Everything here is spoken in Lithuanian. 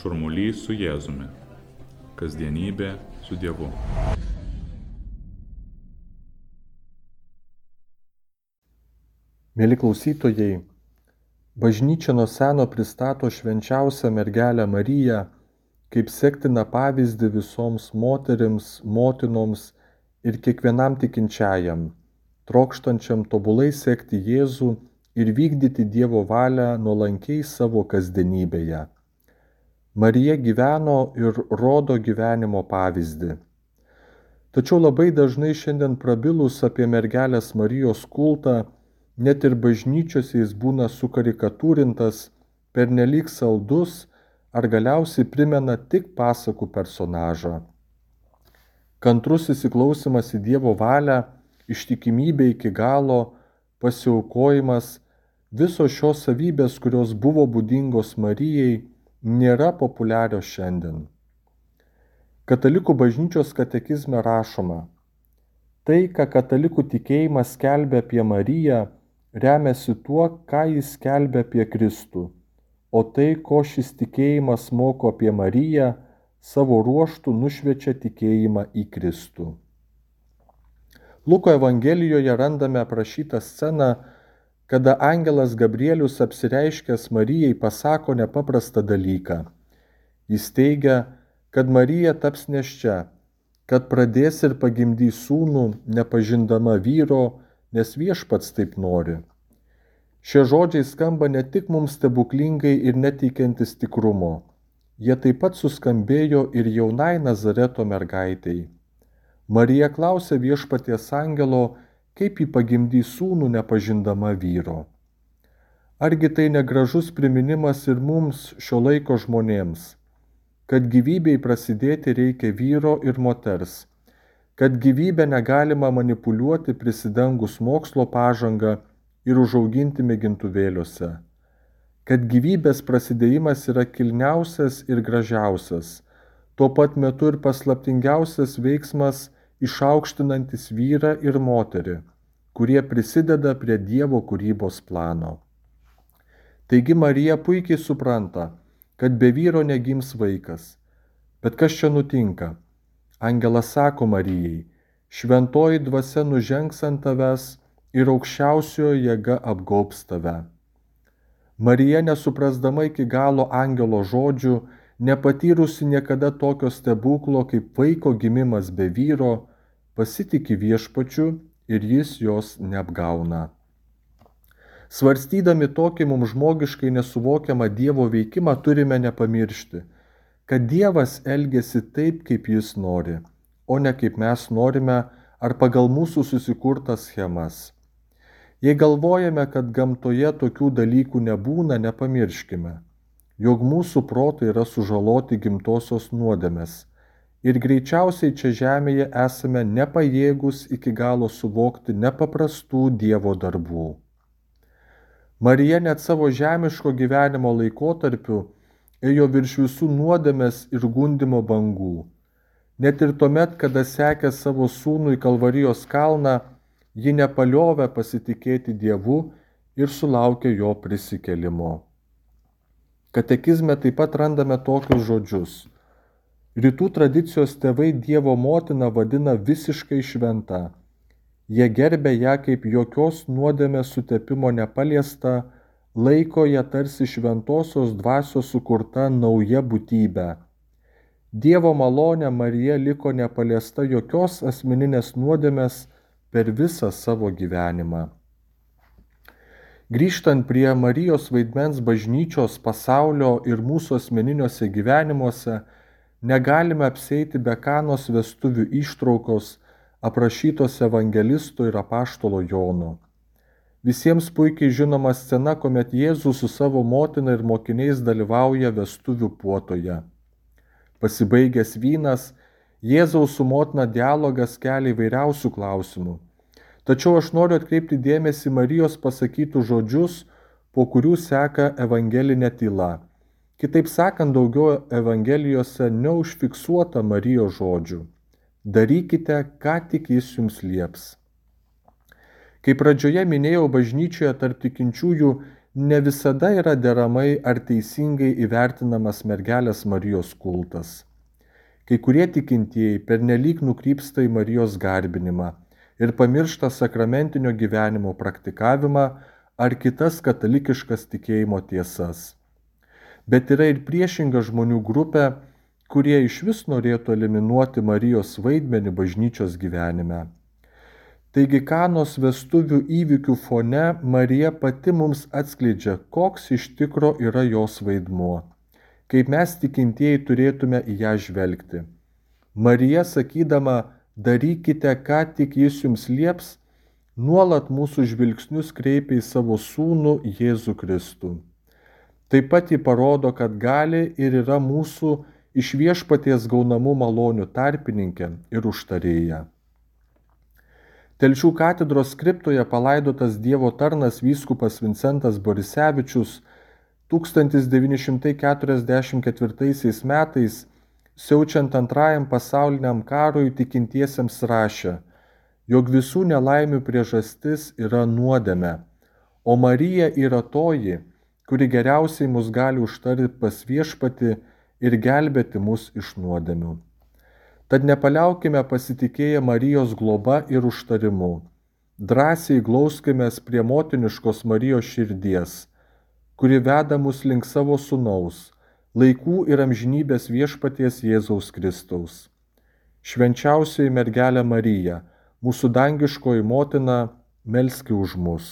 Šurmulys su Jėzumi. Kasdienybė su Dievu. Mėly klausytojai, bažnyčia nuo seno pristato švenčiausią mergelę Mariją kaip sektiną pavyzdį visoms moterims, motinoms ir kiekvienam tikinčiajam, trokštančiam tobulai sekti Jėzų ir vykdyti Dievo valią nuolankiai savo kasdienybėje. Marija gyveno ir rodo gyvenimo pavyzdį. Tačiau labai dažnai šiandien prabilus apie mergelės Marijos kultą, net ir bažnyčiose jis būna sukarikatūrintas, pernelyg saldus ar galiausiai primena tik pasakų personažą. Kantrus įsiklausimas į Dievo valią, ištikimybė iki galo, pasiaukojimas, visos šios savybės, kurios buvo būdingos Marijai, nėra populiarios šiandien. Katalikų bažnyčios katekizme rašoma, tai, ką katalikų tikėjimas skelbia apie Mariją, remiasi tuo, ką jis skelbia apie Kristų, o tai, ko šis tikėjimas moko apie Mariją, savo ruoštų nušviečia tikėjimą į Kristų. Luko Evangelijoje randame aprašytą sceną, kada angelas Gabrielius apsireiškęs Marijai pasako nepaprastą dalyką. Jis teigia, kad Marija taps neščia, kad pradės ir pagimdys sūnų, nepažindama vyro, nes viešpats taip nori. Šie žodžiai skamba ne tik mums stebuklingai ir neteikiantis tikrumo, jie taip pat suskambėjo ir jaunai Nazareto mergaitėjai. Marija klausė viešpaties angelo, kaip ji pagimdys sūnų nepažindama vyro. Argi tai negražus priminimas ir mums šio laiko žmonėms, kad gyvybei prasidėti reikia vyro ir moters, kad gyvybę negalima manipuliuoti prisidengus mokslo pažangą ir užauginti mėgintuvėliuose, kad gyvybės prasidėjimas yra kilniausias ir gražiausias, tuo pat metu ir paslaptingiausias veiksmas, išaukštinantis vyrą ir moterį, kurie prisideda prie Dievo kūrybos plano. Taigi Marija puikiai supranta, kad be vyro negims vaikas. Bet kas čia nutinka? Angelas sako Marijai, šventoji dvasia nužengs ant tavęs ir aukščiausiojo jėga apgaubs tave. Marija nesuprasdama iki galo angelo žodžių, nepatyrusi niekada tokio stebuklo kaip vaiko gimimas be vyro, pasitiki viešpačiu ir jis jos neapgauna. Svarstydami tokį mums žmogiškai nesuvokiamą Dievo veikimą turime nepamiršti, kad Dievas elgesi taip, kaip jis nori, o ne kaip mes norime ar pagal mūsų susikurtas schemas. Jei galvojame, kad gamtoje tokių dalykų nebūna, nepamirškime, jog mūsų protai yra sužaloti gimtosios nuodėmės ir greičiausiai čia žemėje esame nepajėgus iki galo suvokti nepaprastų Dievo darbų. Marija net savo žemiško gyvenimo laikotarpiu ėjo virš visų nuodėmės ir gundimo bangų. Net ir tuomet, kada sekė savo sūnų į Kalvarijos kalną, ji nepaliovė pasitikėti Dievu ir sulaukė jo prisikelimo. Katekizme taip pat randame tokius žodžius Rytų tradicijos tėvai Dievo motiną vadina visiškai šventa. Jie gerbė ją kaip jokios nuodėmės sutepimo nepaliesta, laiko ją tarsi šventosios dvasios sukurta nauja būtybė. Dievo malonė Marija liko nepaliesta jokios asmeninės nuodėmės per visą savo gyvenimą. Grįžtant prie Marijos vaidmens bažnyčios, pasaulio ir mūsų asmeniniuose gyvenimuose, negalime apseiti be kanos vestuvių ištraukos aprašytos evangelisto ir apaštalo Jono. Visiems puikiai žinoma scena, kuomet Jėzus su savo motina ir mokiniais dalyvauja vestuvių puotoje. Pasibaigęs vynas, Jėzaus su motina dialogas kelia įvairiausių klausimų. Tačiau aš noriu atkreipti dėmesį Marijos pasakytų žodžius, po kurių seka evangelinė tyla. Kitaip sakant, daugiau Evangelijose neužfiksuota Marijos žodžių. Darykite, ką tik jis jums lieps. Kaip pradžioje minėjau, bažnyčioje tarp tikinčiųjų ne visada yra deramai ar teisingai įvertinamas mergelės Marijos kultas. Kai kurie tikintieji pernelyg nukrypsta į Marijos garbinimą ir pamiršta sakramentinio gyvenimo praktikavimą ar kitas katalikiškas tikėjimo tiesas. Bet yra ir priešinga žmonių grupė, kurie iš vis norėtų eliminuoti Marijos vaidmenį bažnyčios gyvenime. Taigi kanos vestuvių įvykių fone Marija pati mums atskleidžia, koks iš tikro yra jos vaidmuo, kaip mes tikintieji turėtume į ją žvelgti. Marija sakydama, darykite, ką tik jis jums lieps, nuolat mūsų žvilgsnius kreipia į savo sūnų Jėzų Kristų. Taip pat jį parodo, kad gali ir yra mūsų iš viešpaties gaunamų malonių tarpininkė ir užtarėja. Telšių katedros skriptoje palaidotas Dievo tarnas vyskupas Vincentas Borisevičius 1944 metais siaučiant antrajam pasauliniam karui tikintiesiems rašė, jog visų nelaimių priežastis yra nuodėme, o Marija yra toji, kuri geriausiai mus gali užtarti pas viešpati ir gelbėti mus iš nuodėmių. Tad nepaliaukime pasitikėję Marijos globa ir užtarimu. Drąsiai glauskime prie motiniškos Marijos širdies, kuri veda mus link savo sunaus laikų ir amžinybės viešpaties Jėzaus Kristaus. Švenčiausioji mergelė Marija, mūsų dangiškoji motina, melski už mus.